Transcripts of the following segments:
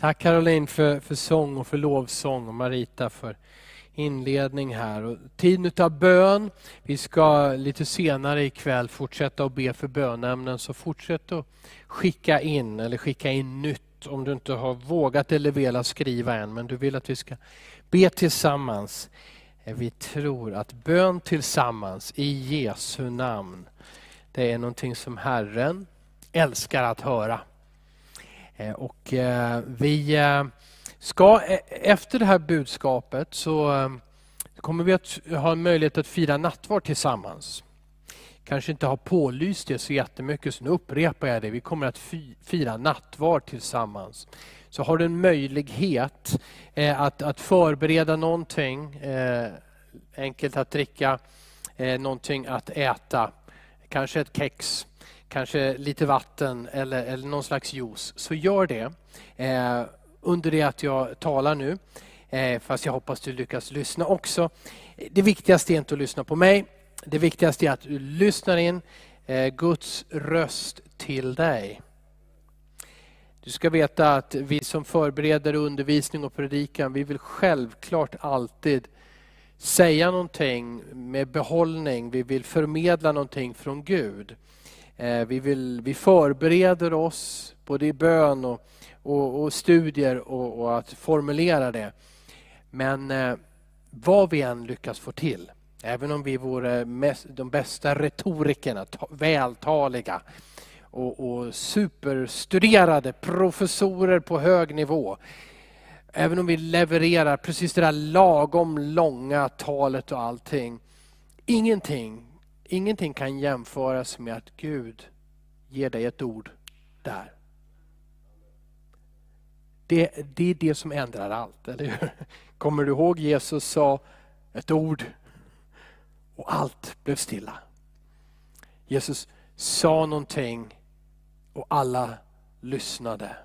Tack Caroline för, för sång och för lovsång och Marita för inledning här. Och tiden utav bön. Vi ska lite senare ikväll fortsätta att be för bönämnen så fortsätt att skicka in eller skicka in nytt om du inte har vågat eller velat skriva än men du vill att vi ska be tillsammans. Eh, vi tror att bön tillsammans i Jesu namn, det är någonting som Herren älskar att höra. Eh, och eh, vi eh, ska efter det här budskapet så kommer vi att ha en möjlighet att fira nattvard tillsammans. Kanske inte har pålyst det så jättemycket så nu upprepar jag det. Vi kommer att fira nattvard tillsammans. Så har du en möjlighet att, att förbereda någonting, enkelt att dricka, någonting att äta, kanske ett kex kanske lite vatten eller, eller någon slags juice, så gör det eh, under det att jag talar nu. Eh, fast jag hoppas du lyckas lyssna också. Det viktigaste är inte att lyssna på mig. Det viktigaste är att du lyssnar in eh, Guds röst till dig. Du ska veta att vi som förbereder undervisning och predikan, vi vill självklart alltid säga någonting med behållning. Vi vill förmedla någonting från Gud. Eh, vi, vill, vi förbereder oss både i bön och, och, och studier och, och, att formulera det. Men eh, vad vi än lyckas få till, även om vi vore mest, de bästa retorikerna, vältaliga och, och superstuderade professorer på hög nivå, även om vi levererar precis det där lagom långa talet och allting, ingenting Ingenting kan jämföras med att Gud ger dig ett ord där. Det, det är det som ändrar allt, eller hur? Kommer du ihåg Jesus sa ett ord och allt blev stilla. Jesus sa någonting och alla lyssnade.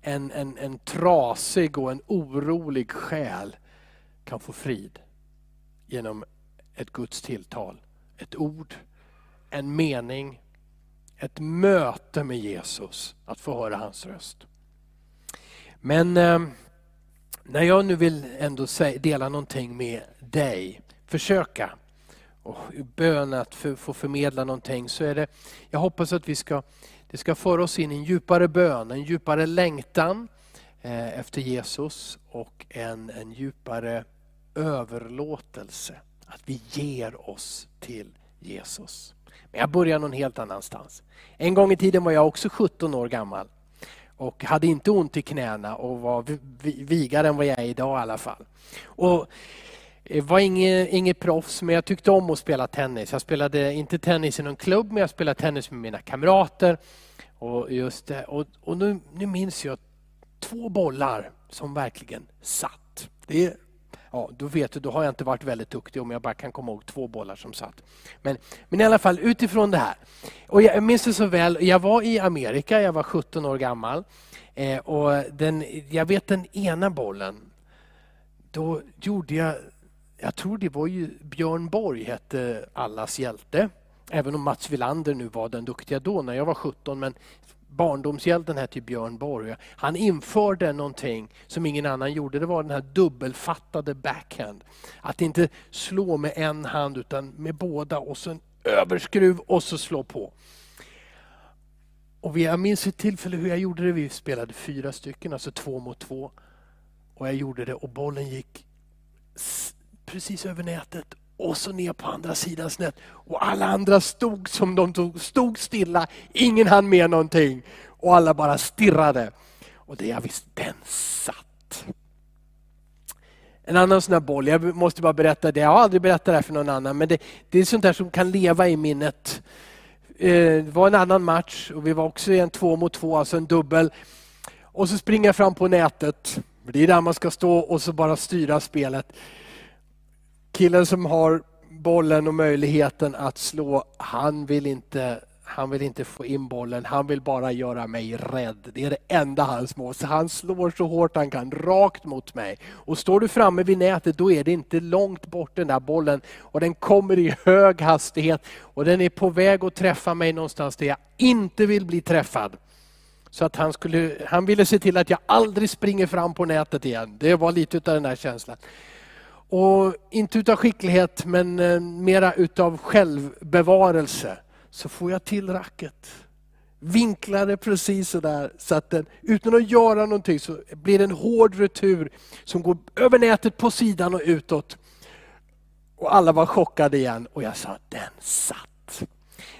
En, en, en trasig och en orolig själ kan få frid genom ett Guds tilltal ett ord, en mening, ett möte med Jesus, att få höra hans röst. Men eh, när jag nu vill ändå dela någonting med dig, försöka och bön att för, få förmedla någonting så är det, jag hoppas att vi ska, det ska föra oss in i en djupare bön, en djupare längtan eh, efter Jesus och en, en djupare överlåtelse. Att vi ger oss till Jesus. Men jag börjar någon helt annanstans. En gång i tiden var jag också 17 år gammal och hade inte ont i knäna och var vigare än vad jag är idag i alla fall. Och eh, var inget, inget proffs, men jag tyckte om att spela tennis. Jag spelade inte tennis i någon klubb, men jag spelade tennis med mina kamrater. Och, just, eh, och, och nu, nu minns jag två bollar som verkligen satt. Det ja, då vet du, då har jag inte varit väldigt duktig om jag bara kan komma ihåg två bollar som satt. Men, men i alla fall utifrån det här. Och jag minns det så väl, jag var i Amerika, jag var 17 år gammal. Eh, och den, jag vet den ena bollen, då gjorde jag, jag tror det var ju Björn Borg hette allas hjälte. Även om Mats Wilander nu var den duktiga då när jag var 17. Men barndomshjälten hette Björn Borg. Han införde någonting som ingen annan gjorde. Det var den här dubbelfattade backhand. Att inte slå med en hand utan med båda och så en överskruv och så slå på. Och jag minns ett tillfälle hur jag gjorde det. Vi spelade fyra stycken, alltså två mot två. Och jag gjorde det och bollen gick precis över nätet och så ner på andra sidan snett. Och alla andra stod som de tog, stod stilla, ingen hann med någonting. Och alla bara stirrade. Och det jag visste, den satt. En annan sån här boll, jag måste bara berätta det, jag har aldrig berättat det här för någon annan, men det, det är sånt där som kan leva i minnet. Eh, det var en annan match och vi var också i en två mot två, alltså en dubbel. Och så springer jag fram på nätet, det är där man ska stå och så bara styra spelet killen som har bollen och möjligheten att slå, han vill inte han vill inte få in bollen, han vill bara göra mig rädd. Det är det enda han må. Så han slår så hårt han kan, rakt mot mig. Och står du framme vid nätet, då är det inte långt bort den där bollen. Och den kommer i hög hastighet och den är på väg att träffa mig någonstans där jag inte vill bli träffad. Så att han, skulle, han ville se till att jag aldrig springer fram på nätet igen. Det var lite av den här känslan. Och inte utav skicklighet men eh, mera utav självbevarelse så får jag till racket. Vinklar det precis sådär så att den, utan att göra någonting så blir det en hård retur som går över nätet på sidan och utåt. Och alla var chockade igen och jag sa, den satt.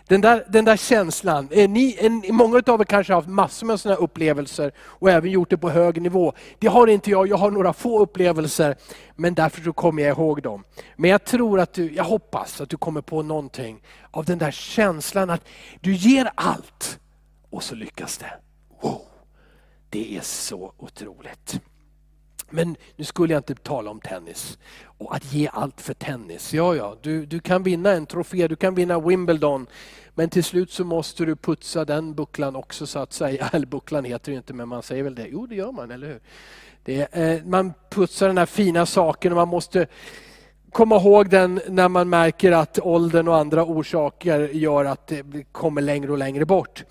Den där, den där känslan, är ni, en, många av er kanske har haft massor med sådana upplevelser och även gjort det på hög nivå. Det har inte jag, jag har några få upplevelser, men därför så kommer jag ihåg dem. Men jag tror att du, jag hoppas att du kommer på någonting av den där känslan att du ger allt och så lyckas det. Wow, det är så otroligt. Men nu skulle jag inte tala om tennis och att ge allt för tennis. Ja, ja, du, du kan vinna en trofé, du kan vinna Wimbledon, men till slut så måste du putsa den bucklan också så att säga. Eller bucklan heter det inte, men man säger väl det. Jo, det gör man, eller hur? Det, eh, man putsar den här fina saken och man måste komma ihåg den när man märker att åldern och andra orsaker gör att det kommer längre och längre bort.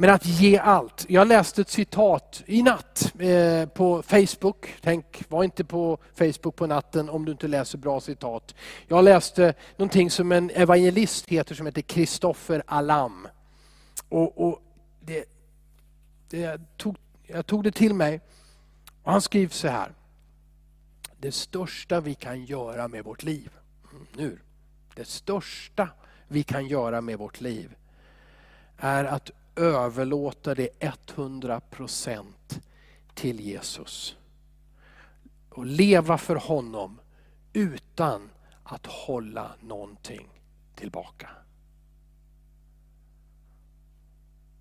Men att ge allt. Jag läste ett citat i natt eh, på Facebook. Tänk, var inte på Facebook på natten om du inte läser bra citat. Jag läste någonting som en evangelist heter som heter Kristoffer Alam. Och, och det, det, jag, tog, jag tog det till mig. Och han skriver så här. Det största vi kan göra med vårt liv, mm, nu, det största vi kan göra med vårt liv är att överlåta det 100% till Jesus. Och leva för honom utan att hålla någonting tillbaka.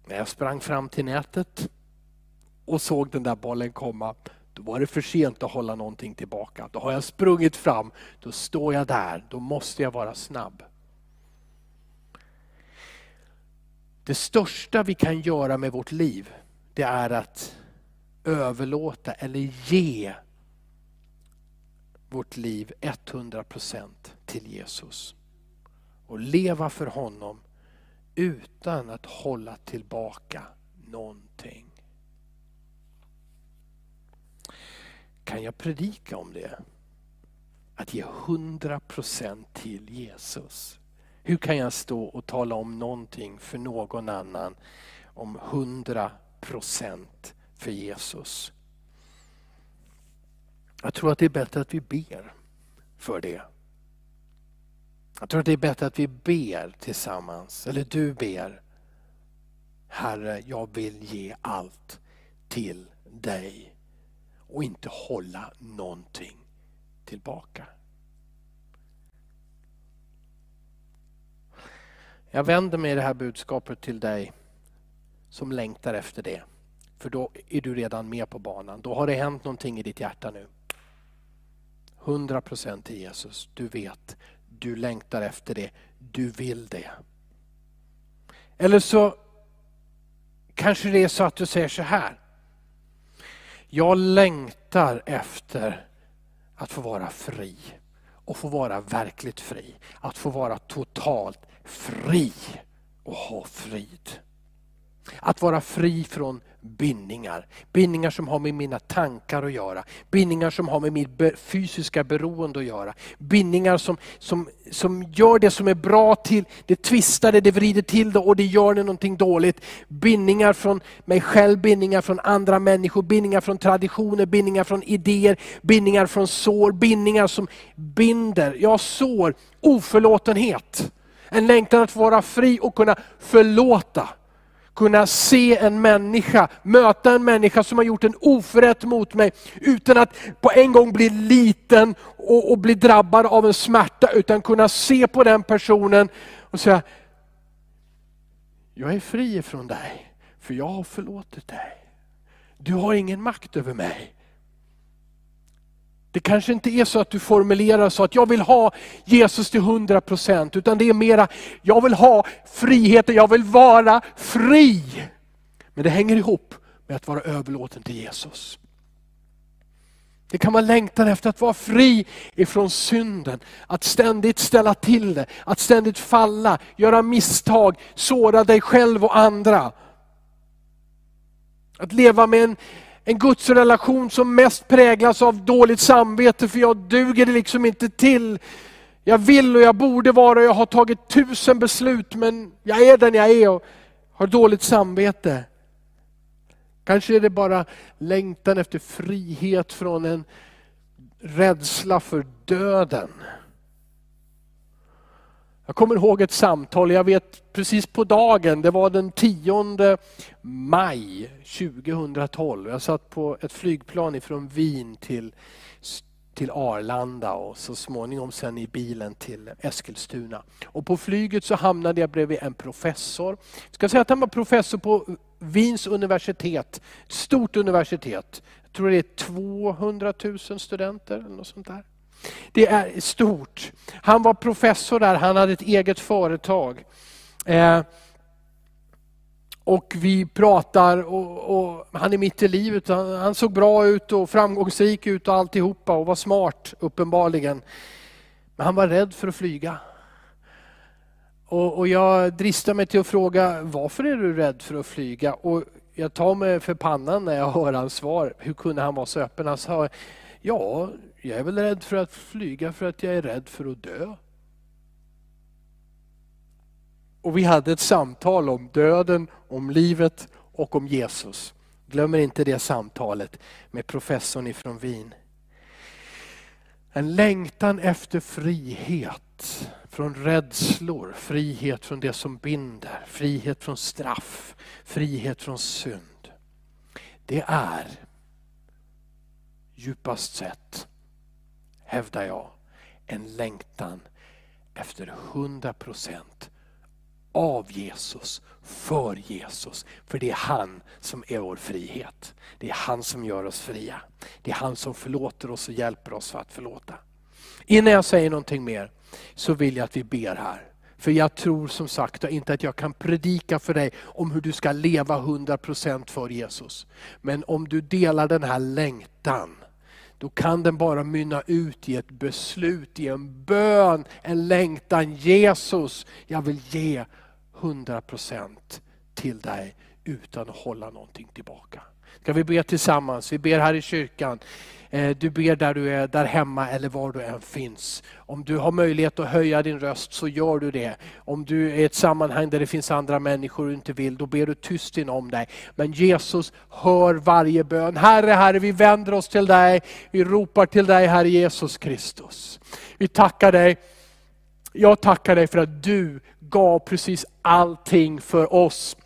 När jag sprang fram till nätet och såg den där bollen komma, då var det för sent att hålla någonting tillbaka. Då har jag sprungit fram, då står jag där, då måste jag vara snabb. Det största vi kan göra med vårt liv, det är att överlåta eller ge vårt liv 100% till Jesus. Och leva för honom utan att hålla tillbaka någonting. Kan jag predika om det? Att ge 100% till Jesus. Hur kan jag stå och tala om någonting för någon annan om 100 procent för Jesus? Jag tror att det är bättre att vi ber för det. Jag tror att det är bättre att vi ber tillsammans, eller du ber. Herre, jag vill ge allt till dig och inte hålla någonting tillbaka. Jag vänder mig i det här budskapet till dig som längtar efter det. För då är du redan med på banan. Då har det hänt någonting i ditt hjärta nu. 100 procent till Jesus. Du vet, du längtar efter det. Du vill det. Eller så kanske det är så att du säger så här. Jag längtar efter att få vara fri och få vara verkligt fri. Att få vara totalt fri och ha frid. Att vara fri från bindningar. Bindningar som har med mina tankar att göra. Bindningar som har med mitt fysiska beroende att göra. Bindningar som, som, som gör det som är bra till, det tvistar det, det vrider till det och det gör det någonting dåligt. Bindningar från mig själv, bindningar från andra människor, bindningar från traditioner, bindningar från idéer, bindningar från sår, bindningar som binder. Jag sår oförlåtenhet. En längtan att vara fri och kunna förlåta. Kunna se en människa, möta en människa som har gjort en oförrätt mot mig utan att på en gång bli liten och, och bli drabbad av en smärta. Utan kunna se på den personen och säga, jag är fri ifrån dig, för jag har förlåtit dig. Du har ingen makt över mig. Det kanske inte är så att du formulerar så att jag vill ha Jesus till 100% utan det är mera, jag vill ha friheten, jag vill vara fri. Men det hänger ihop med att vara överlåten till Jesus. Det kan vara längtan efter att vara fri ifrån synden, att ständigt ställa till det, att ständigt falla, göra misstag, såra dig själv och andra. Att leva med en, en gudsrelation som mest präglas av dåligt samvete, för jag duger liksom inte till. Jag vill och jag borde vara och jag har tagit tusen beslut, men jag är den jag är och har dåligt samvete. Kanske är det bara längtan efter frihet från en rädsla för döden. Jag kommer ihåg ett samtal, jag vet precis på dagen, det var den 10 maj 2012. Jag satt på ett flygplan ifrån Wien till, till Arlanda och så småningom sen i bilen till Eskilstuna. Och på flyget så hamnade jag bredvid en professor. Jag ska säga att han var professor på Wiens universitet, stort universitet. Jag tror det är 200 000 studenter eller något sånt där. Det är stort. Han var professor där, han hade ett eget företag. Eh, och vi pratar och, och, han är mitt i livet. Han, han, såg bra ut och framgångsrik ut och alltihopa och var smart uppenbarligen. Men han var rädd för att flyga. Och, och jag dristar mig till att fråga, varför är du rädd för att flyga? Och jag tar mig för pannan när jag hör hans svar. Hur kunde han vara så öppen? Han sa, ja, jag är väl rädd för att flyga för att jag är rädd för att dö. Och vi hade ett samtal om döden, om livet och om Jesus. Glömmer inte det samtalet med professorn ifrån Wien. En längtan efter frihet från rädslor, frihet från det som binder, frihet från straff, frihet från synd. Det är djupast sett, hävdar jag, en längtan efter 100% av Jesus, för Jesus. För det är han som är vår frihet. Det är han som gör oss fria. Det är han som förlåter oss och hjälper oss för att förlåta. Innan jag säger någonting mer så vill jag att vi ber här. För jag tror som sagt inte att jag kan predika för dig om hur du ska leva 100% för Jesus. Men om du delar den här längtan, då kan den bara mynna ut i ett beslut, i en bön, en längtan. Jesus, jag vill ge 100% till dig utan att hålla någonting tillbaka. Ska vi be tillsammans? Vi ber här i kyrkan. Eh, du ber där du är, där hemma eller var du än finns. Om du har möjlighet att höja din röst så gör du det. Om du är i ett sammanhang där det finns andra människor och du inte vill, då ber du tyst inom dig. Men Jesus hör varje bön. Herre, Herre, vi vänder oss till dig. Vi ropar till dig, Herre Jesus Kristus. Vi tackar dig. Jag tackar dig för att du gav precis allting för oss.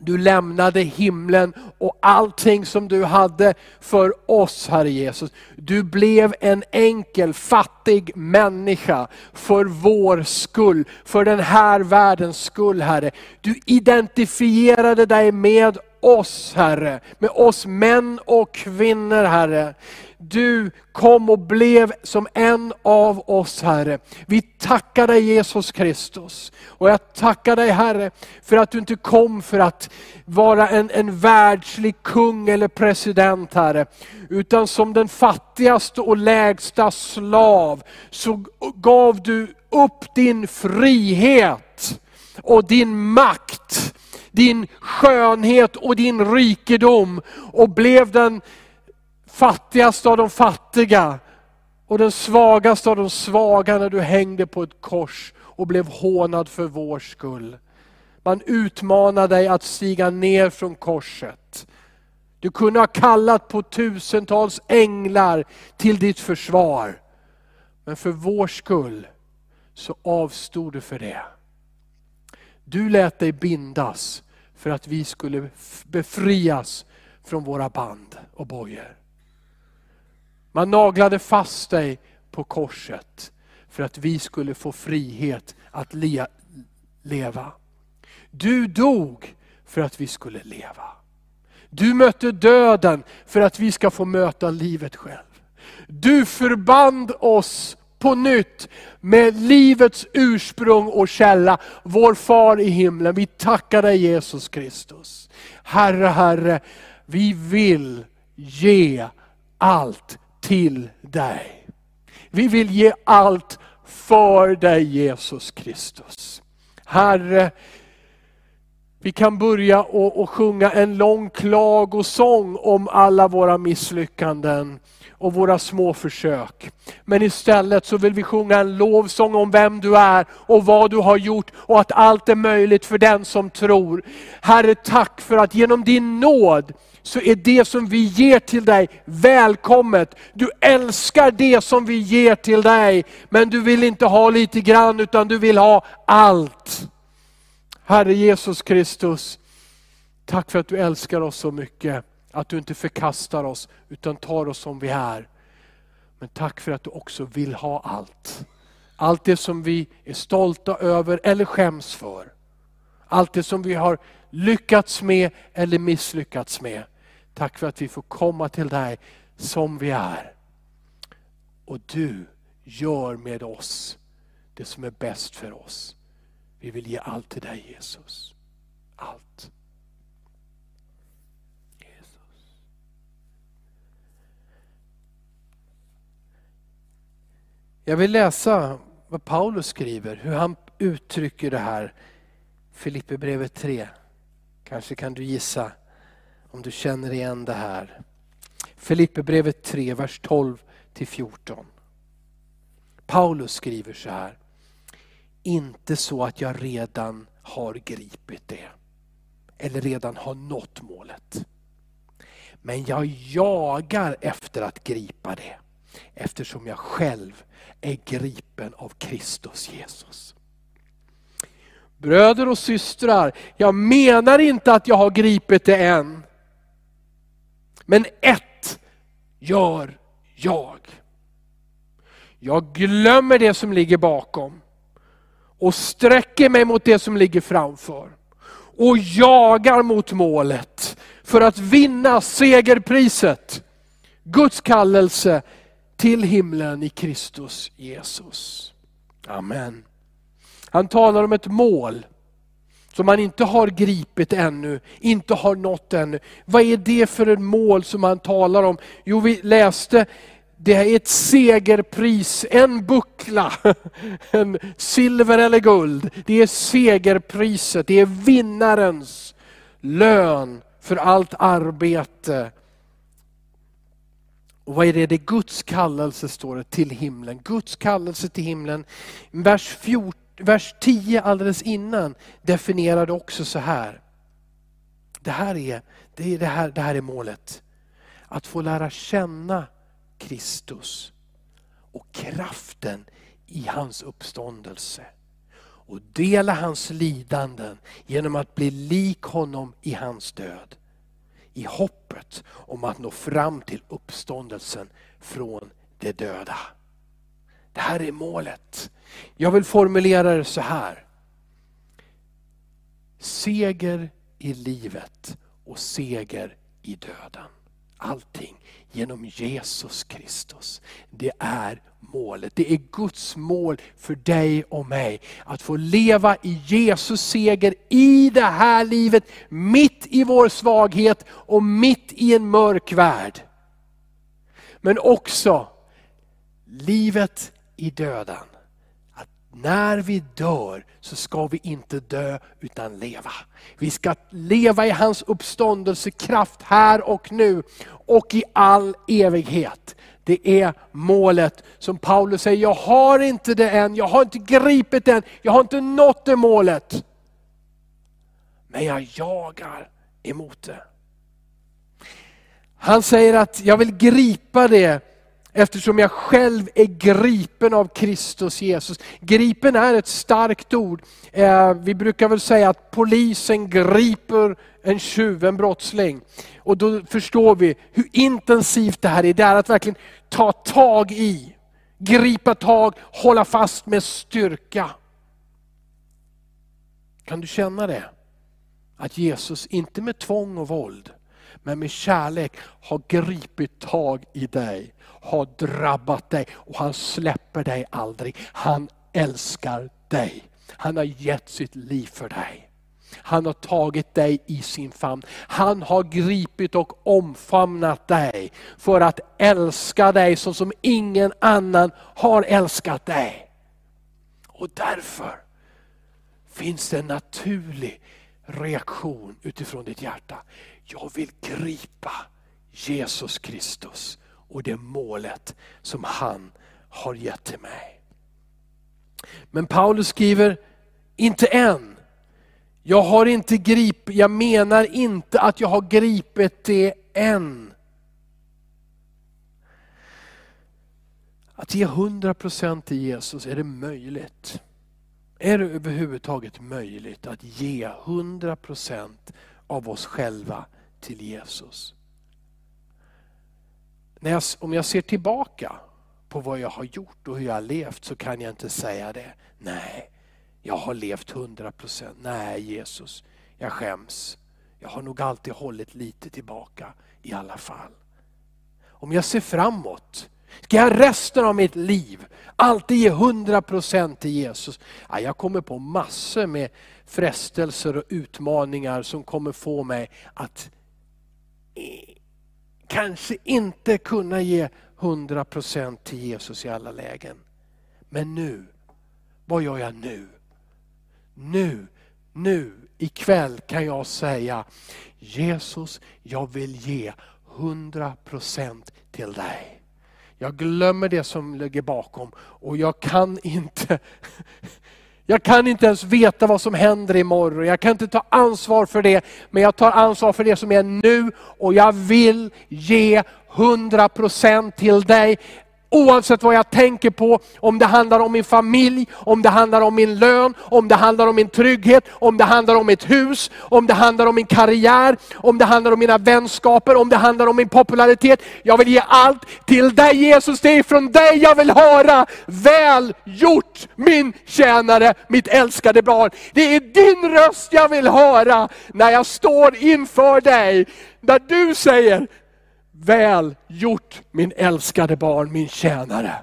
Du lämnade himlen och allting som du hade för oss, Herre Jesus. Du blev en enkel, fattig människa för vår skull, för den här världens skull, Herre. Du identifierade dig med oss Herre, med oss män och kvinnor Herre. Du kom och blev som en av oss Herre. Vi tackar dig Jesus Kristus. Och jag tackar dig Herre för att du inte kom för att vara en, en världslig kung eller president Herre. Utan som den fattigaste och lägsta slav så gav du upp din frihet och din makt din skönhet och din rikedom och blev den fattigaste av de fattiga och den svagaste av de svaga när du hängde på ett kors och blev hånad för vår skull. Man utmanar dig att stiga ner från korset. Du kunde ha kallat på tusentals änglar till ditt försvar. Men för vår skull så avstod du för det. Du lät dig bindas för att vi skulle befrias från våra band och bojor. Man naglade fast dig på korset för att vi skulle få frihet att le leva. Du dog för att vi skulle leva. Du mötte döden för att vi ska få möta livet själv. Du förband oss på nytt med livets ursprung och källa, vår far i himlen. Vi tackar dig Jesus Kristus. Herre, Herre, vi vill ge allt till dig. Vi vill ge allt för dig Jesus Kristus. Herre, Vi kan börja och, och sjunga en lång klagosång om alla våra misslyckanden och våra små försök. Men istället så vill vi sjunga en lovsång om vem du är och vad du har gjort och att allt är möjligt för den som tror. Herre tack för att genom din nåd så är det som vi ger till dig välkommet. Du älskar det som vi ger till dig, men du vill inte ha lite grann utan du vill ha allt. Herre Jesus Kristus, tack för att du älskar oss så mycket. Att du inte förkastar oss utan tar oss som vi är. Men tack för att du också vill ha allt. Allt det som vi är stolta över eller skäms för. Allt det som vi har lyckats med eller misslyckats med. Tack för att vi får komma till dig som vi är. Och du gör med oss det som är bäst för oss. Vi vill ge allt till dig Jesus. Allt. Jag vill läsa vad Paulus skriver, hur han uttrycker det här. Filipperbrevet 3. Kanske kan du gissa om du känner igen det här. Filipperbrevet 3, vers 12 till 14. Paulus skriver så här. Inte så att jag redan har gripit det eller redan har nått målet. Men jag jagar efter att gripa det eftersom jag själv är gripen av Kristus Jesus. Bröder och systrar, jag menar inte att jag har gripit det än. Men ett gör jag. Jag glömmer det som ligger bakom och sträcker mig mot det som ligger framför. Och jagar mot målet för att vinna segerpriset. Guds kallelse till himlen i Kristus Jesus. Amen. Han talar om ett mål som han inte har gripit ännu, inte har nått ännu. Vad är det för ett mål som han talar om? Jo, vi läste, det är ett segerpris, en buckla, en silver eller guld. Det är segerpriset, det är vinnarens lön för allt arbete. Och vad är det? Det är Guds kallelse står det till himlen. Guds kallelse till himlen. Vers 14 vers 10 alldeles innan definierade också så här. Det här är, det, är det, här, det här är målet. Att få lära känna Kristus och kraften i hans uppståndelse. Och dela hans lidanden genom att bli lik honom i hans död. I hoppet om att nå fram till uppståndelsen från de döda. Det här är målet. Jag vill formulera det så här. Seger i livet och seger i döden. Allting genom Jesus Kristus. Det är målet. Det är Guds mål för dig och mig. Att få leva i Jesus seger i det här livet, mitt i vår svaghet och mitt i en mörk värld. Men också livet i döden. Att när vi dör så ska vi inte dö utan leva. Vi ska leva i hans uppståndelsekraft här och nu och i all evighet. Det är målet som Paulus säger, jag har inte det än, jag har inte gripit det än, jag har inte nått det målet. Men jag jagar emot det. Han säger att jag vill gripa det Eftersom jag själv är gripen av Kristus Jesus. Gripen är ett starkt ord. Eh, vi brukar väl säga att polisen griper en tjuv, en brottsling. Och då förstår vi hur intensivt det här är. Det är att verkligen ta tag i, gripa tag, hålla fast med styrka. Kan du känna det? Att Jesus, inte med tvång och våld, men med kärlek har gripit tag i dig, har drabbat dig och han släpper dig aldrig. Han älskar dig. Han har gett sitt liv för dig. Han har tagit dig i sin famn. Han har gripit och omfamnat dig för att älska dig så som ingen annan har älskat dig. Och därför finns det en naturlig reaktion utifrån ditt hjärta. Jag vill gripa Jesus Kristus och det målet som han har gett till mig. Men Paulus skriver, inte än. Jag har inte gripit, jag menar inte att jag har gripit det än. Att ge 100% till Jesus, är det möjligt? Är det överhuvudtaget möjligt att ge 100% av oss själva till Jesus? När jag, om jag ser tillbaka på vad jag har gjort och hur jag har levt så kan jag inte säga det. Nej, jag har levt 100%. Nej Jesus, jag skäms. Jag har nog alltid hållit lite tillbaka i alla fall. Om jag ser framåt Ska jag resten av mitt liv alltid ge 100% till Jesus? Ja, jag kommer på massor med frestelser och utmaningar som kommer få mig att eh, kanske inte kunna ge 100% till Jesus i alla lägen. Men nu, vad gör jag nu? Nu, nu, ikväll kan jag säga Jesus, jag vill ge 100% till dig. Jag glömmer det som ligger bakom och jag kan inte jag kan inte ens veta vad som händer imorgon. Jag kan inte ta ansvar för det. Men jag tar ansvar för det som är nu och jag vill ge 100% till dig. Oavsett vad jag tänker på, om det handlar om min familj, om det handlar om min lön, om det handlar om min trygghet, om det handlar om mitt hus, om det handlar om min karriär, om det handlar om mina vänskaper, om det handlar om min popularitet. Jag vill ge allt till dig Jesus, det är från dig jag vill höra. Väl gjort min tjänare, mitt älskade barn. Det är din röst jag vill höra när jag står inför dig. Där du säger, Väl gjort min älskade barn, min tjänare.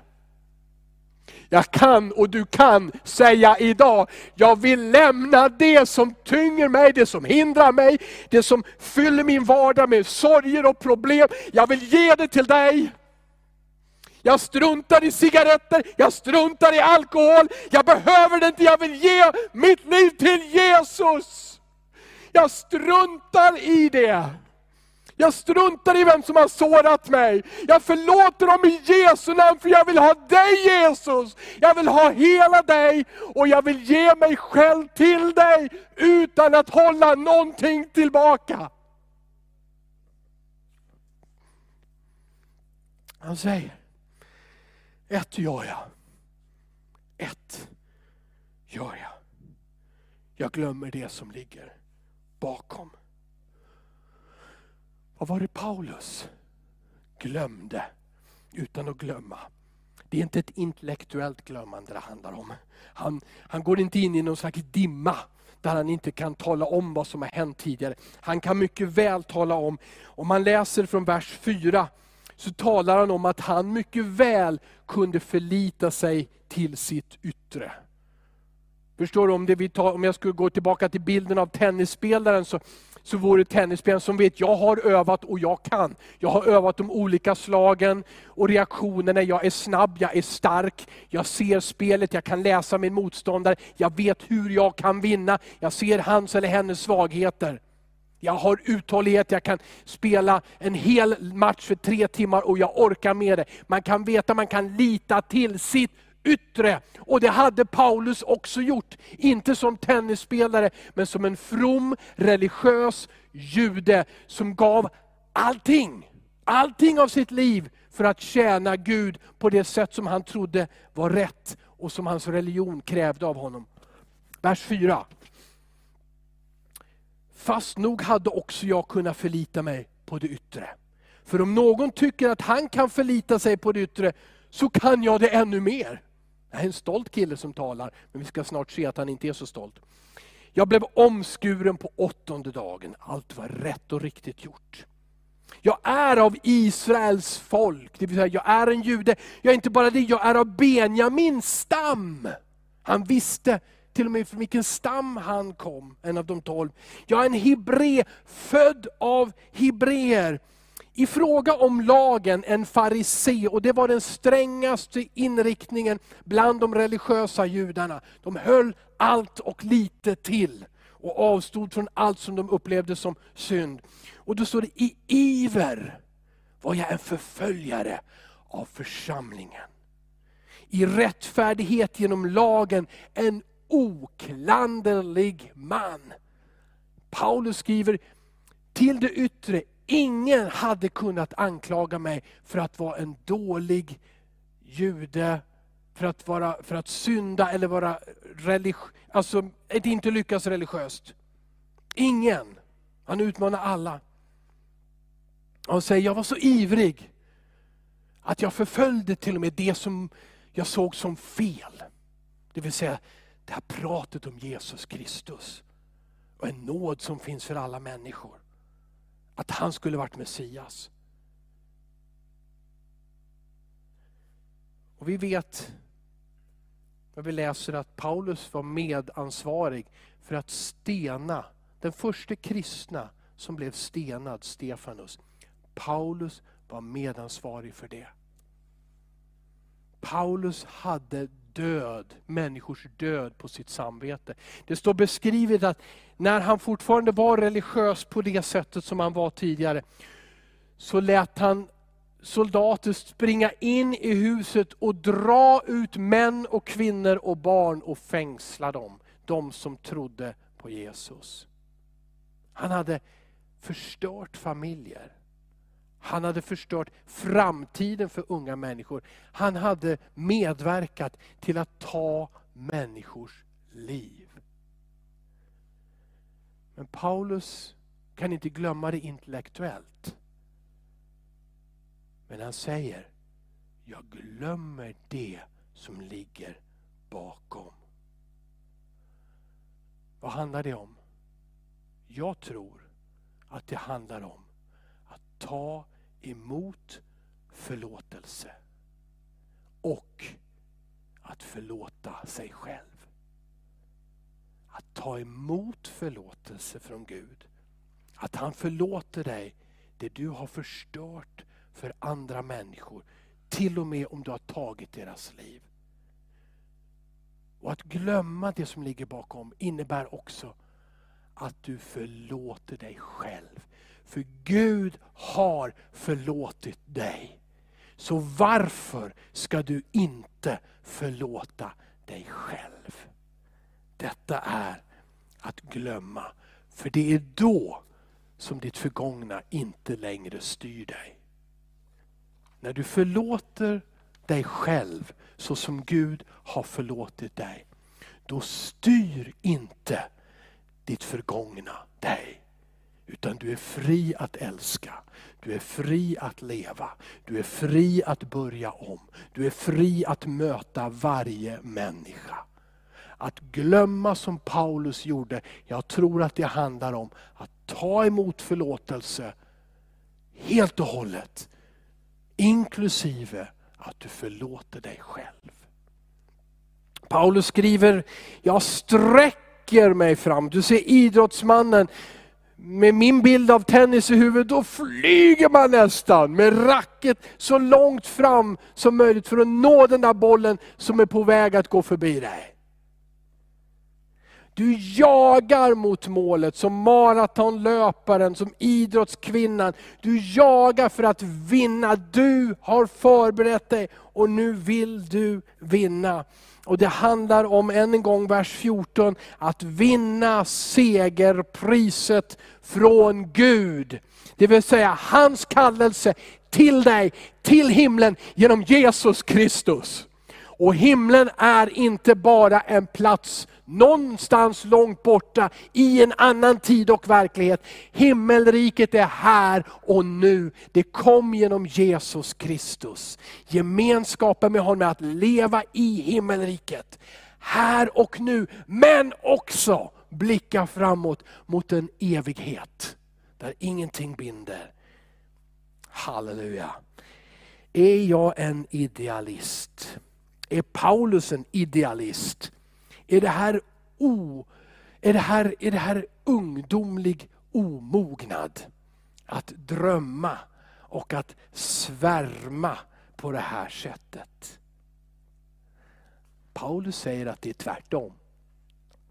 Jag kan och du kan säga idag, jag vill lämna det som tynger mig, det som hindrar mig, det som fyller min vardag med sorger och problem. Jag vill ge det till dig. Jag struntar i cigaretter, jag struntar i alkohol, jag behöver det inte, jag vill ge mitt liv till Jesus. Jag struntar i det. Jag struntar i vem som har sårat mig. Jag förlåter dem i Jesu namn för jag vill ha dig Jesus. Jag vill ha hela dig och jag vill ge mig själv till dig utan att hålla någonting tillbaka. Han säger, ett gör jag. Ett gör jag. Jag glömmer det som ligger bakom. Vad var det Paulus glömde utan att glömma? Det är inte ett intellektuellt glömmande det handlar om. Han, han går inte in i någon slags dimma där han inte kan tala om vad som har hänt tidigare. Han kan mycket väl tala om, om man läser från vers 4, så talar han om att han mycket väl kunde förlita sig till sitt yttre. Förstår du? Om, det vi tar, om jag skulle gå tillbaka till bilden av tennisspelaren så så vore tennisspelaren som vet, jag har övat och jag kan. Jag har övat de olika slagen och reaktionerna, jag är snabb, jag är stark, jag ser spelet, jag kan läsa min motståndare, jag vet hur jag kan vinna, jag ser hans eller hennes svagheter. Jag har uthållighet, jag kan spela en hel match för tre timmar och jag orkar med det. Man kan veta, man kan lita till sitt yttre. Och det hade Paulus också gjort. Inte som tennisspelare, men som en from, religiös jude som gav allting, allting av sitt liv för att tjäna Gud på det sätt som han trodde var rätt och som hans religion krävde av honom. Vers 4. Fast nog hade också jag kunnat förlita mig på det yttre. För om någon tycker att han kan förlita sig på det yttre, så kan jag det ännu mer. Det är en stolt kille som talar, men vi ska snart se att han inte är så stolt. Jag blev omskuren på åttonde dagen. Allt var rätt och riktigt gjort. Jag är av Israels folk, det vill säga jag är en jude. Jag är inte bara det, jag är av Benjamins stam. Han visste till och med från vilken stam han kom, en av de tolv. Jag är en hebré, född av hebreer i fråga om lagen en farisé, och det var den strängaste inriktningen bland de religiösa judarna. De höll allt och lite till. och avstod från allt som de upplevde som synd. Och då står det, i iver var jag en förföljare av församlingen. I rättfärdighet genom lagen en oklanderlig man. Paulus skriver, till det yttre, ingen hade kunnat anklaga mig för att vara en dålig jude, för att, vara, för att synda eller vara religiös, alltså att inte lyckas religiöst. Ingen. Han utmanar alla. Han säger, jag var så ivrig att jag förföljde till och med det som jag såg som fel. Det vill säga det här pratet om Jesus Kristus och en nåd som finns för alla människor. Att han skulle varit Messias. Och vi vet, när vi läser att Paulus var medansvarig för att stena den första kristna som blev stenad, Stefanus. Paulus var medansvarig för det. Paulus hade död, människors död på sitt samvete. Det står beskrivet att när han fortfarande var religiös på det sättet som han var tidigare, så lät han soldater springa in i huset och dra ut män och kvinnor och barn och fängsla dem. De som trodde på Jesus. Han hade förstört familjer. Han hade förstört framtiden för unga människor. Han hade medverkat till att ta människors liv. Men Paulus kan inte glömma det intellektuellt. Men han säger, jag glömmer det som ligger bakom. Vad handlar det om? Jag tror att det handlar om ta emot förlåtelse och att förlåta sig själv. Att ta emot förlåtelse från Gud. Att han förlåter dig det du har förstört för andra människor. Till och med om du har tagit deras liv. Och att glömma det som ligger bakom innebär också att du förlåter dig själv. För Gud har förlåtit dig. Så varför ska du inte förlåta dig själv? Detta är att glömma. För det är då som ditt förgångna inte längre styr dig. När du förlåter dig själv så som Gud har förlåtit dig, då styr inte ditt förgångna dig. Utan du är fri att älska, du är fri att leva, du är fri att börja om. Du är fri att möta varje människa. Att glömma som Paulus gjorde, jag tror att det handlar om att ta emot förlåtelse helt och hållet. Inklusive att du förlåter dig själv. Paulus skriver, jag sträcker mig fram. Du ser idrottsmannen med min bild av tennis i huvudet, då flyger man nästan med racket så långt fram som möjligt för att nå den där bollen som är på väg att gå förbi dig. Du jagar mot målet som maratonlöparen, som idrottskvinnan. Du jagar för att vinna. Du har förberett dig och nu vill du vinna. Och Det handlar om, än en gång vers 14, att vinna segerpriset från Gud. Det vill säga hans kallelse till dig, till himlen genom Jesus Kristus. Och himlen är inte bara en plats någonstans långt borta i en annan tid och verklighet. Himmelriket är här och nu. Det kom genom Jesus Kristus. Gemenskapen med honom är att leva i himmelriket. Här och nu, men också blicka framåt mot en evighet. Där ingenting binder. Halleluja. Är jag en idealist? Är Paulus en idealist? Är det här, o, är det här, är det här ungdomlig omognad? Att drömma och att svärma på det här sättet. Paulus säger att det är tvärtom.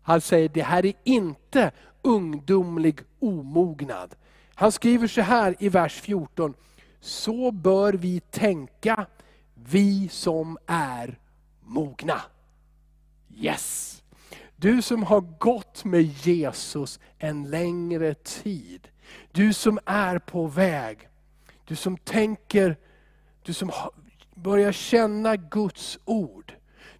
Han säger, det här är inte ungdomlig omognad. Han skriver så här i vers 14. Så bör vi tänka, vi som är mogna. Yes! Du som har gått med Jesus en längre tid. Du som är på väg. Du som tänker, du som börjar känna Guds ord.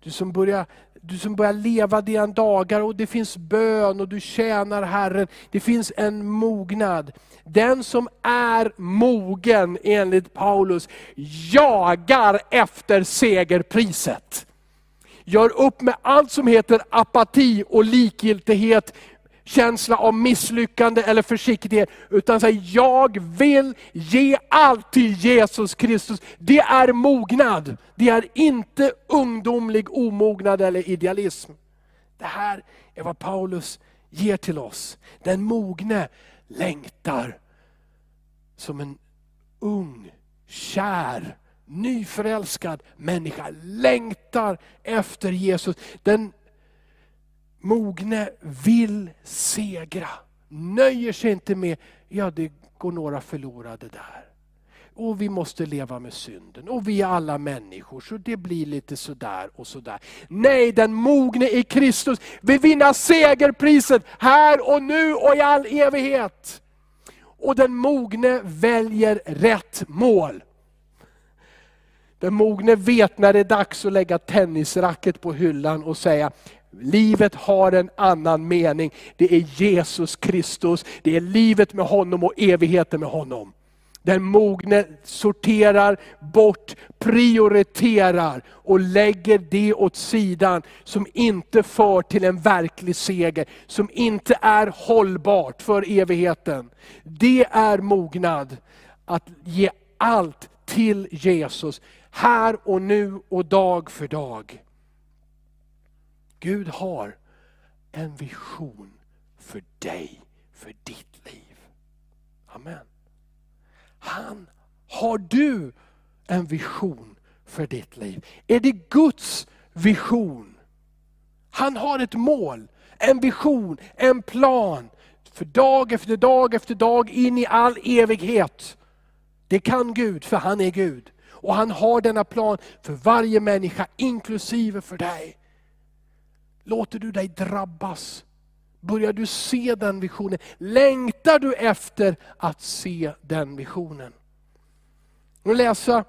Du som börjar du som börjar leva dina dagar och det finns bön och du tjänar Herren. Det finns en mognad. Den som är mogen enligt Paulus jagar efter segerpriset. Gör upp med allt som heter apati och likgiltighet känsla av misslyckande eller försiktighet. Utan säg, jag vill ge allt till Jesus Kristus. Det är mognad. Det är inte ungdomlig omognad eller idealism. Det här är vad Paulus ger till oss. Den mogne längtar som en ung, kär, nyförälskad människa längtar efter Jesus. Den mogne vill segra. Nöjer sig inte med, ja det går några förlorade där. Och vi måste leva med synden. Och vi är alla människor, så det blir lite sådär och sådär. Nej, den mogne i Kristus vill vinna segerpriset här och nu och i all evighet. Och den mogne väljer rätt mål. Den mogne vet när det är dags att lägga tennisracket på hyllan och säga, Livet har en annan mening. Det är Jesus Kristus, det är livet med honom och evigheten med honom. Den mogne sorterar bort, prioriterar och lägger det åt sidan som inte för till en verklig seger, som inte är hållbart för evigheten. Det är mognad, att ge allt till Jesus, här och nu och dag för dag. Gud har en vision för dig, för ditt liv. Amen. Han, har du en vision för ditt liv? Är det Guds vision? Han har ett mål, en vision, en plan. För dag efter dag efter dag in i all evighet. Det kan Gud, för han är Gud. Och han har denna plan för varje människa, inklusive för dig. Låter du dig drabbas? Börjar du se den visionen? Längtar du efter att se den visionen? Jag läsa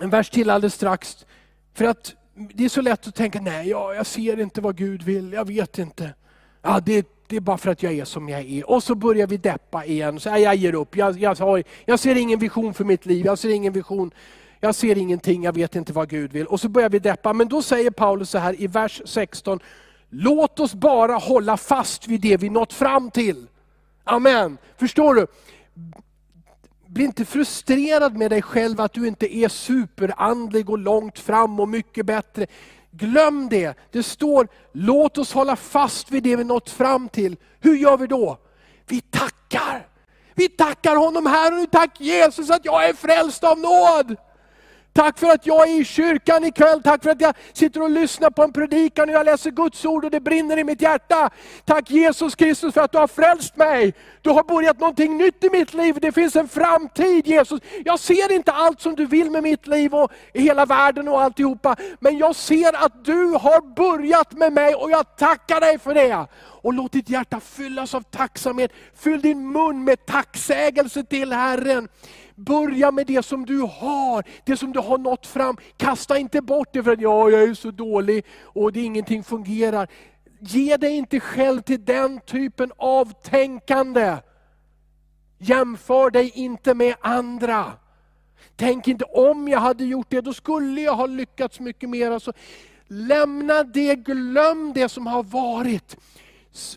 en vers till alldeles strax. För att det är så lätt att tänka, nej jag, jag ser inte vad Gud vill, jag vet inte. Ja, det, det är bara för att jag är som jag är. Och så börjar vi deppa igen. Så, jag ger upp, jag, jag, har, jag ser ingen vision för mitt liv, jag ser ingen vision jag ser ingenting, jag vet inte vad Gud vill. Och så börjar vi deppa. Men då säger Paulus så här i vers 16, låt oss bara hålla fast vid det vi nått fram till. Amen. Förstår du? Bli inte frustrerad med dig själv att du inte är superandlig och långt fram och mycket bättre. Glöm det. Det står, låt oss hålla fast vid det vi nått fram till. Hur gör vi då? Vi tackar. Vi tackar honom här och nu. Tack Jesus att jag är frälst av nåd. Tack för att jag är i kyrkan ikväll, tack för att jag sitter och lyssnar på en predikan och jag läser Guds ord och det brinner i mitt hjärta. Tack Jesus Kristus för att du har frälst mig. Du har börjat någonting nytt i mitt liv, det finns en framtid Jesus. Jag ser inte allt som du vill med mitt liv och i hela världen och alltihopa. Men jag ser att du har börjat med mig och jag tackar dig för det. Och låt ditt hjärta fyllas av tacksamhet. Fyll din mun med tacksägelse till Herren. Börja med det som du har, det som du har nått fram. Kasta inte bort det för att ja, jag är så dålig och det ingenting fungerar. Ge dig inte själv till den typen av tänkande. Jämför dig inte med andra. Tänk inte om jag hade gjort det, då skulle jag ha lyckats mycket mer. Alltså, lämna det, glöm det som har varit.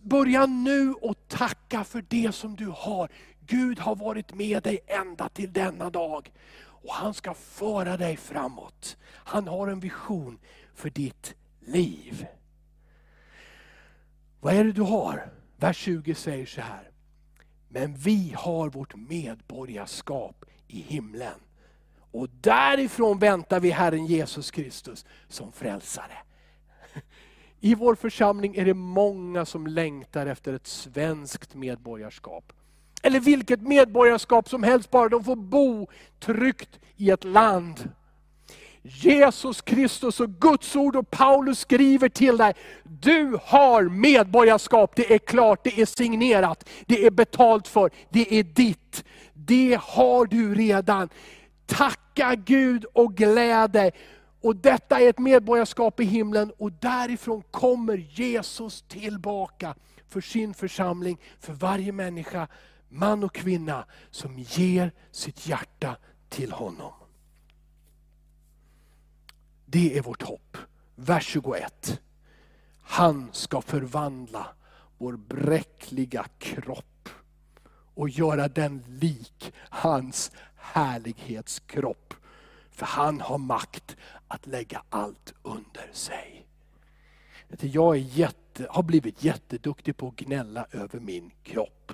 Börja nu och tacka för det som du har. Gud har varit med dig ända till denna dag. Och han ska föra dig framåt. Han har en vision för ditt liv. Vad är det du har? Vers 20 säger så här. Men vi har vårt medborgarskap i himlen. Och därifrån väntar vi Herren Jesus Kristus som frälsare. I vår församling är det många som längtar efter ett svenskt medborgarskap. Eller vilket medborgarskap som helst, bara de får bo tryggt i ett land. Jesus Kristus och Guds ord och Paulus skriver till dig, du har medborgarskap, det är klart, det är signerat, det är betalt för, det är ditt. Det har du redan. Tacka Gud och gläd dig. Och detta är ett medborgarskap i himlen och därifrån kommer Jesus tillbaka för sin församling, för varje människa, man och kvinna som ger sitt hjärta till honom. Det är vårt hopp. Vers 21. Han ska förvandla vår bräckliga kropp och göra den lik hans härlighetskropp. För han har makt att lägga allt under sig. Jag är jätte, har blivit jätteduktig på att gnälla över min kropp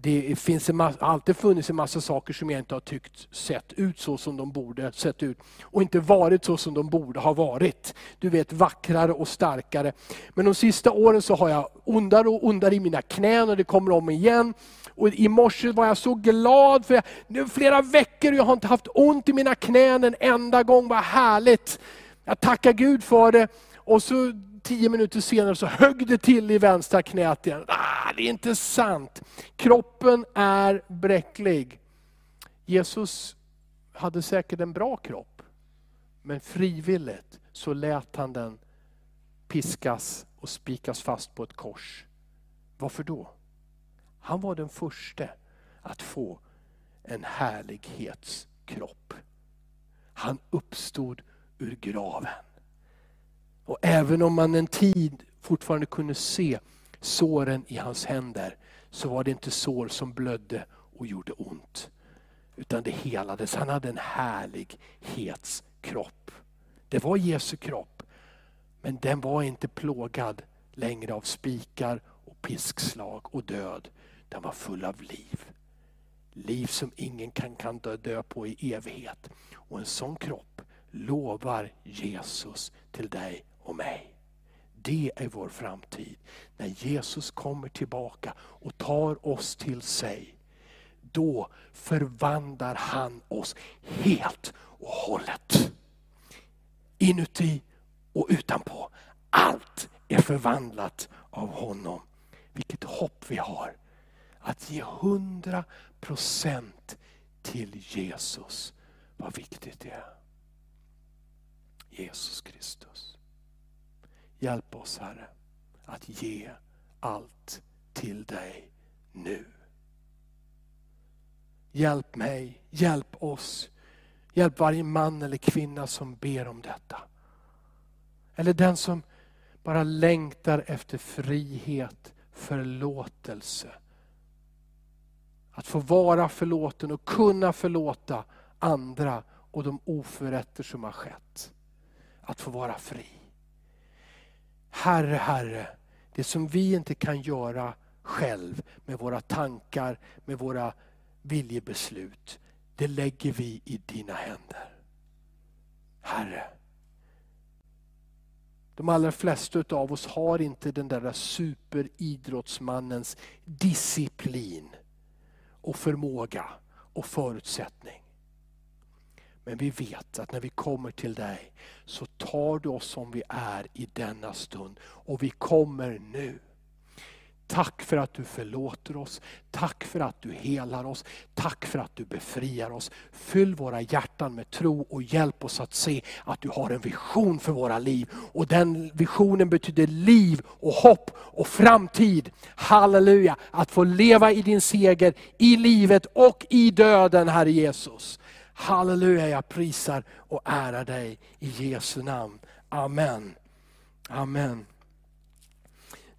det finns en massa, alltid funnits en massa saker som jag inte har tyckt sett ut så som de borde sett ut. Och inte varit så som de borde ha varit. Du vet vackrare och starkare. Men de sista åren så har jag ondare och ondare i mina knän och det kommer om igen. Och I morse var jag så glad, för jag, nu flera veckor och jag har inte haft ont i mina knän en enda gång. Vad härligt! Jag tackar Gud för det. Och så tio minuter senare så högg det till i vänstra knät igen. Ah, det är inte sant. Kroppen är bräcklig. Jesus hade säkert en bra kropp. Men frivilligt så lät han den piskas och spikas fast på ett kors. Varför då? Han var den första att få en härlighetskropp. Han uppstod ur graven. Och även om man en tid fortfarande kunde se såren i hans händer, så var det inte sår som blödde och gjorde ont. Utan det helades. Han hade en härlighetskropp. Det var Jesu kropp. Men den var inte plågad längre av spikar och piskslag och död. Den var full av liv. Liv som ingen kan, kan dö, dö på i evighet. Och en sån kropp lovar Jesus till dig och mig. Det är vår framtid. När Jesus kommer tillbaka och tar oss till sig, då förvandlar han oss helt och hållet. Inuti och utanpå. Allt är förvandlat av honom. Vilket hopp vi har. Att ge hundra procent till Jesus. Vad viktigt det är. Jesus Kristus. Hjälp oss Herre att ge allt till dig nu. Hjälp mig, hjälp oss. Hjälp varje man eller kvinna som ber om detta. Eller den som bara längtar efter frihet, förlåtelse. Att få vara förlåten och kunna förlåta andra och de oförrätter som har skett. Att få vara fri. Herre, Herre, det som vi inte kan göra själv med våra tankar, med våra viljebeslut, det lägger vi i dina händer. Herre, de allra flesta av oss har inte den där superidrottsmannens disciplin och förmåga och förutsättning. Men vi vet att när vi kommer till dig så tar du oss som vi är i denna stund. Och vi kommer nu. Tack för att du förlåter oss. Tack för att du helar oss. Tack för att du befriar oss. Fyll våra hjärtan med tro och hjälp oss att se att du har en vision för våra liv. Och den visionen betyder liv och hopp och framtid. Halleluja! Att få leva i din seger i livet och i döden, Herre Jesus. Halleluja, jag prisar och ärar dig i Jesu namn. Amen. Amen.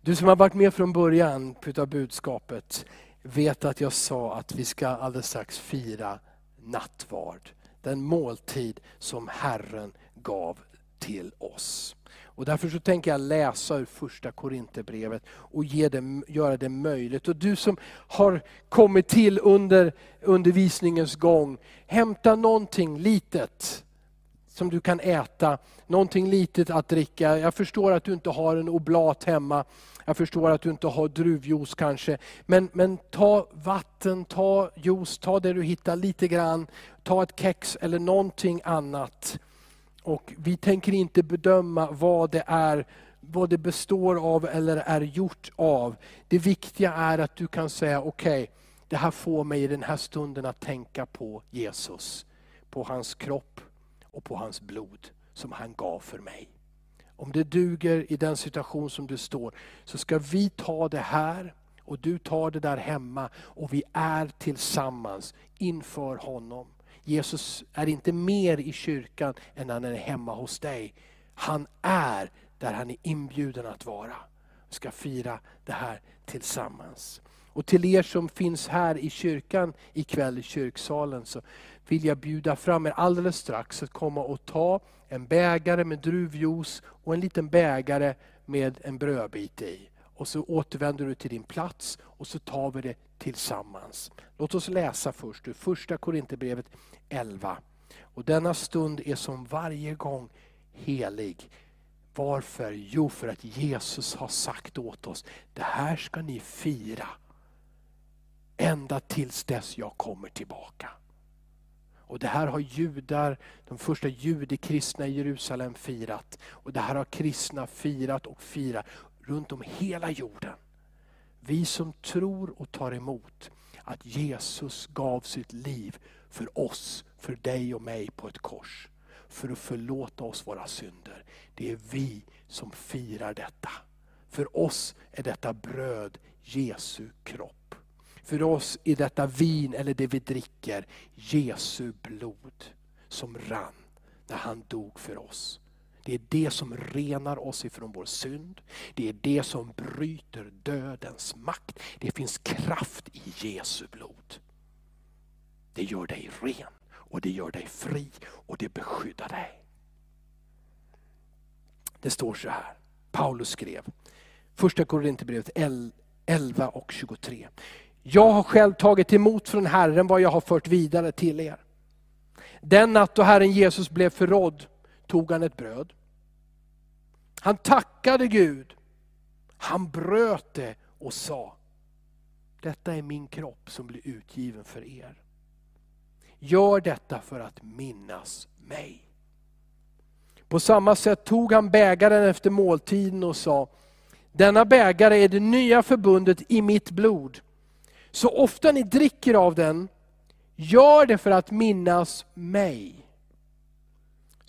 Du som har varit med från början utav budskapet vet att jag sa att vi ska alldeles strax fira nattvard. Den måltid som Herren gav till oss. Och därför så tänker jag läsa ur första Korinthierbrevet och ge det, göra det möjligt. Och du som har kommit till under undervisningens gång, hämta någonting litet som du kan äta, någonting litet att dricka. Jag förstår att du inte har en oblat hemma, jag förstår att du inte har druvjuice kanske. Men, men ta vatten, ta juice, ta det du hittar lite grann, ta ett kex eller någonting annat. Och vi tänker inte bedöma vad det är vad det består av eller är gjort av. Det viktiga är att du kan säga, okej, okay, det här får mig i den här stunden att tänka på Jesus. På hans kropp och på hans blod som han gav för mig. Om det duger i den situation som du står, så ska vi ta det här och du tar det där hemma och vi är tillsammans inför honom. Jesus är inte mer i kyrkan än han är hemma hos dig. Han är där han är inbjuden att vara. Vi ska fira det här tillsammans. Och till er som finns här i kyrkan ikväll i kyrksalen så vill jag bjuda fram er alldeles strax att komma och ta en bägare med druvjuice och en liten bägare med en brödbit i. Och så återvänder du till din plats och så tar vi det tillsammans. Låt oss läsa först ur första Korinthierbrevet 11. Och denna stund är som varje gång helig. Varför? Jo, för att Jesus har sagt åt oss, det här ska ni fira ända tills dess jag kommer tillbaka. Och Det här har judar, de första judekristna i Jerusalem firat. Och Det här har kristna firat och firar runt om hela jorden. Vi som tror och tar emot att Jesus gav sitt liv för oss, för dig och mig på ett kors. För att förlåta oss våra synder. Det är vi som firar detta. För oss är detta bröd Jesu kropp. För oss är detta vin, eller det vi dricker, Jesu blod som rann när han dog för oss. Det är det som renar oss ifrån vår synd. Det är det som bryter dödens makt. Det finns kraft i Jesu blod. Det gör dig ren och det gör dig fri och det beskyddar dig. Det står så här, Paulus skrev, första Korinthierbrevet 11 och 23. Jag har själv tagit emot från Herren vad jag har fört vidare till er. Den natt då Herren Jesus blev förrådd tog han ett bröd. Han tackade Gud. Han bröt det och sa, detta är min kropp som blir utgiven för er. Gör detta för att minnas mig. På samma sätt tog han bägaren efter måltiden och sa, denna bägare är det nya förbundet i mitt blod. Så ofta ni dricker av den, gör det för att minnas mig.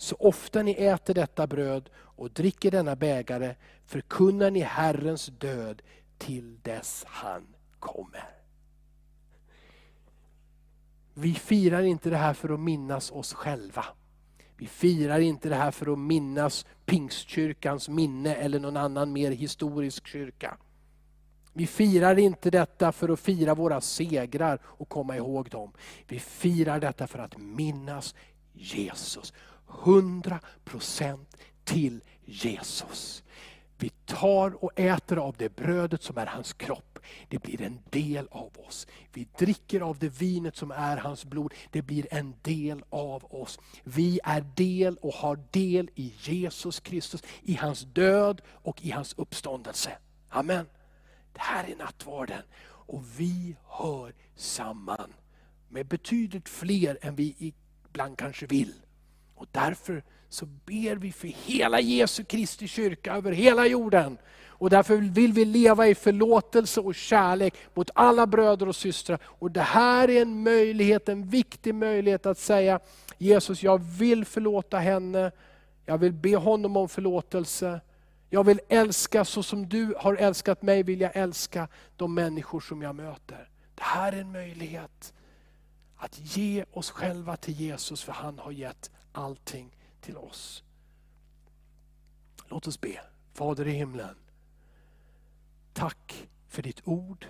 Så ofta ni äter detta bröd och dricker denna bägare, förkunnar ni Herrens död till dess han kommer. Vi firar inte det här för att minnas oss själva. Vi firar inte det här för att minnas pingstkyrkans minne eller någon annan mer historisk kyrka. Vi firar inte detta för att fira våra segrar och komma ihåg dem. Vi firar detta för att minnas Jesus. 100% till Jesus. Vi tar och äter av det brödet som är hans kropp. Det blir en del av oss. Vi dricker av det vinet som är hans blod. Det blir en del av oss. Vi är del och har del i Jesus Kristus, i hans död och i hans uppståndelse. Amen. Det här är nattvarden och vi hör samman med betydligt fler än vi ibland kanske vill. Och därför så ber vi för hela Jesu Kristi kyrka över hela jorden. Och därför vill vi leva i förlåtelse och kärlek mot alla bröder och systrar. Och det här är en möjlighet, en viktig möjlighet att säga, Jesus jag vill förlåta henne, jag vill be honom om förlåtelse. Jag vill älska så som du har älskat mig, vill jag älska de människor som jag möter. Det här är en möjlighet att ge oss själva till Jesus, för han har gett allting till oss. Låt oss be. Fader i himlen, tack för ditt ord,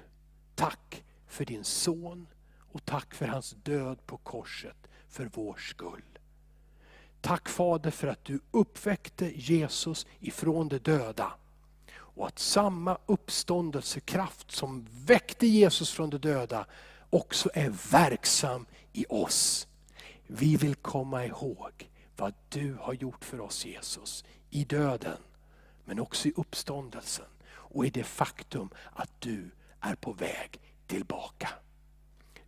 tack för din son och tack för hans död på korset för vår skull. Tack Fader för att du uppväckte Jesus ifrån de döda. Och att samma uppståndelsekraft som väckte Jesus från de döda också är verksam i oss. Vi vill komma ihåg vad du har gjort för oss Jesus. I döden, men också i uppståndelsen. Och i det faktum att du är på väg tillbaka.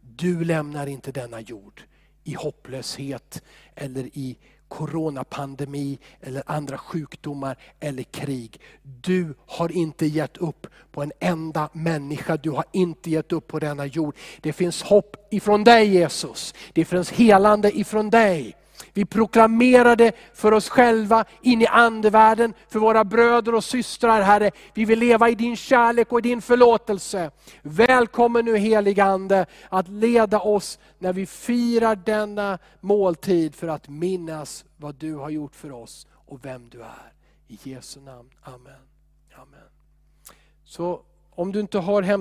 Du lämnar inte denna jord i hopplöshet eller i coronapandemi eller andra sjukdomar eller krig. Du har inte gett upp på en enda människa, du har inte gett upp på denna jord. Det finns hopp ifrån dig Jesus, det finns helande ifrån dig. Vi proklamerar det för oss själva, in i andevärlden, för våra bröder och systrar Herre. Vi vill leva i din kärlek och i din förlåtelse. Välkommen nu helige Ande att leda oss när vi firar denna måltid för att minnas vad du har gjort för oss och vem du är. I Jesu namn, Amen. Amen. Så om du inte har hämtat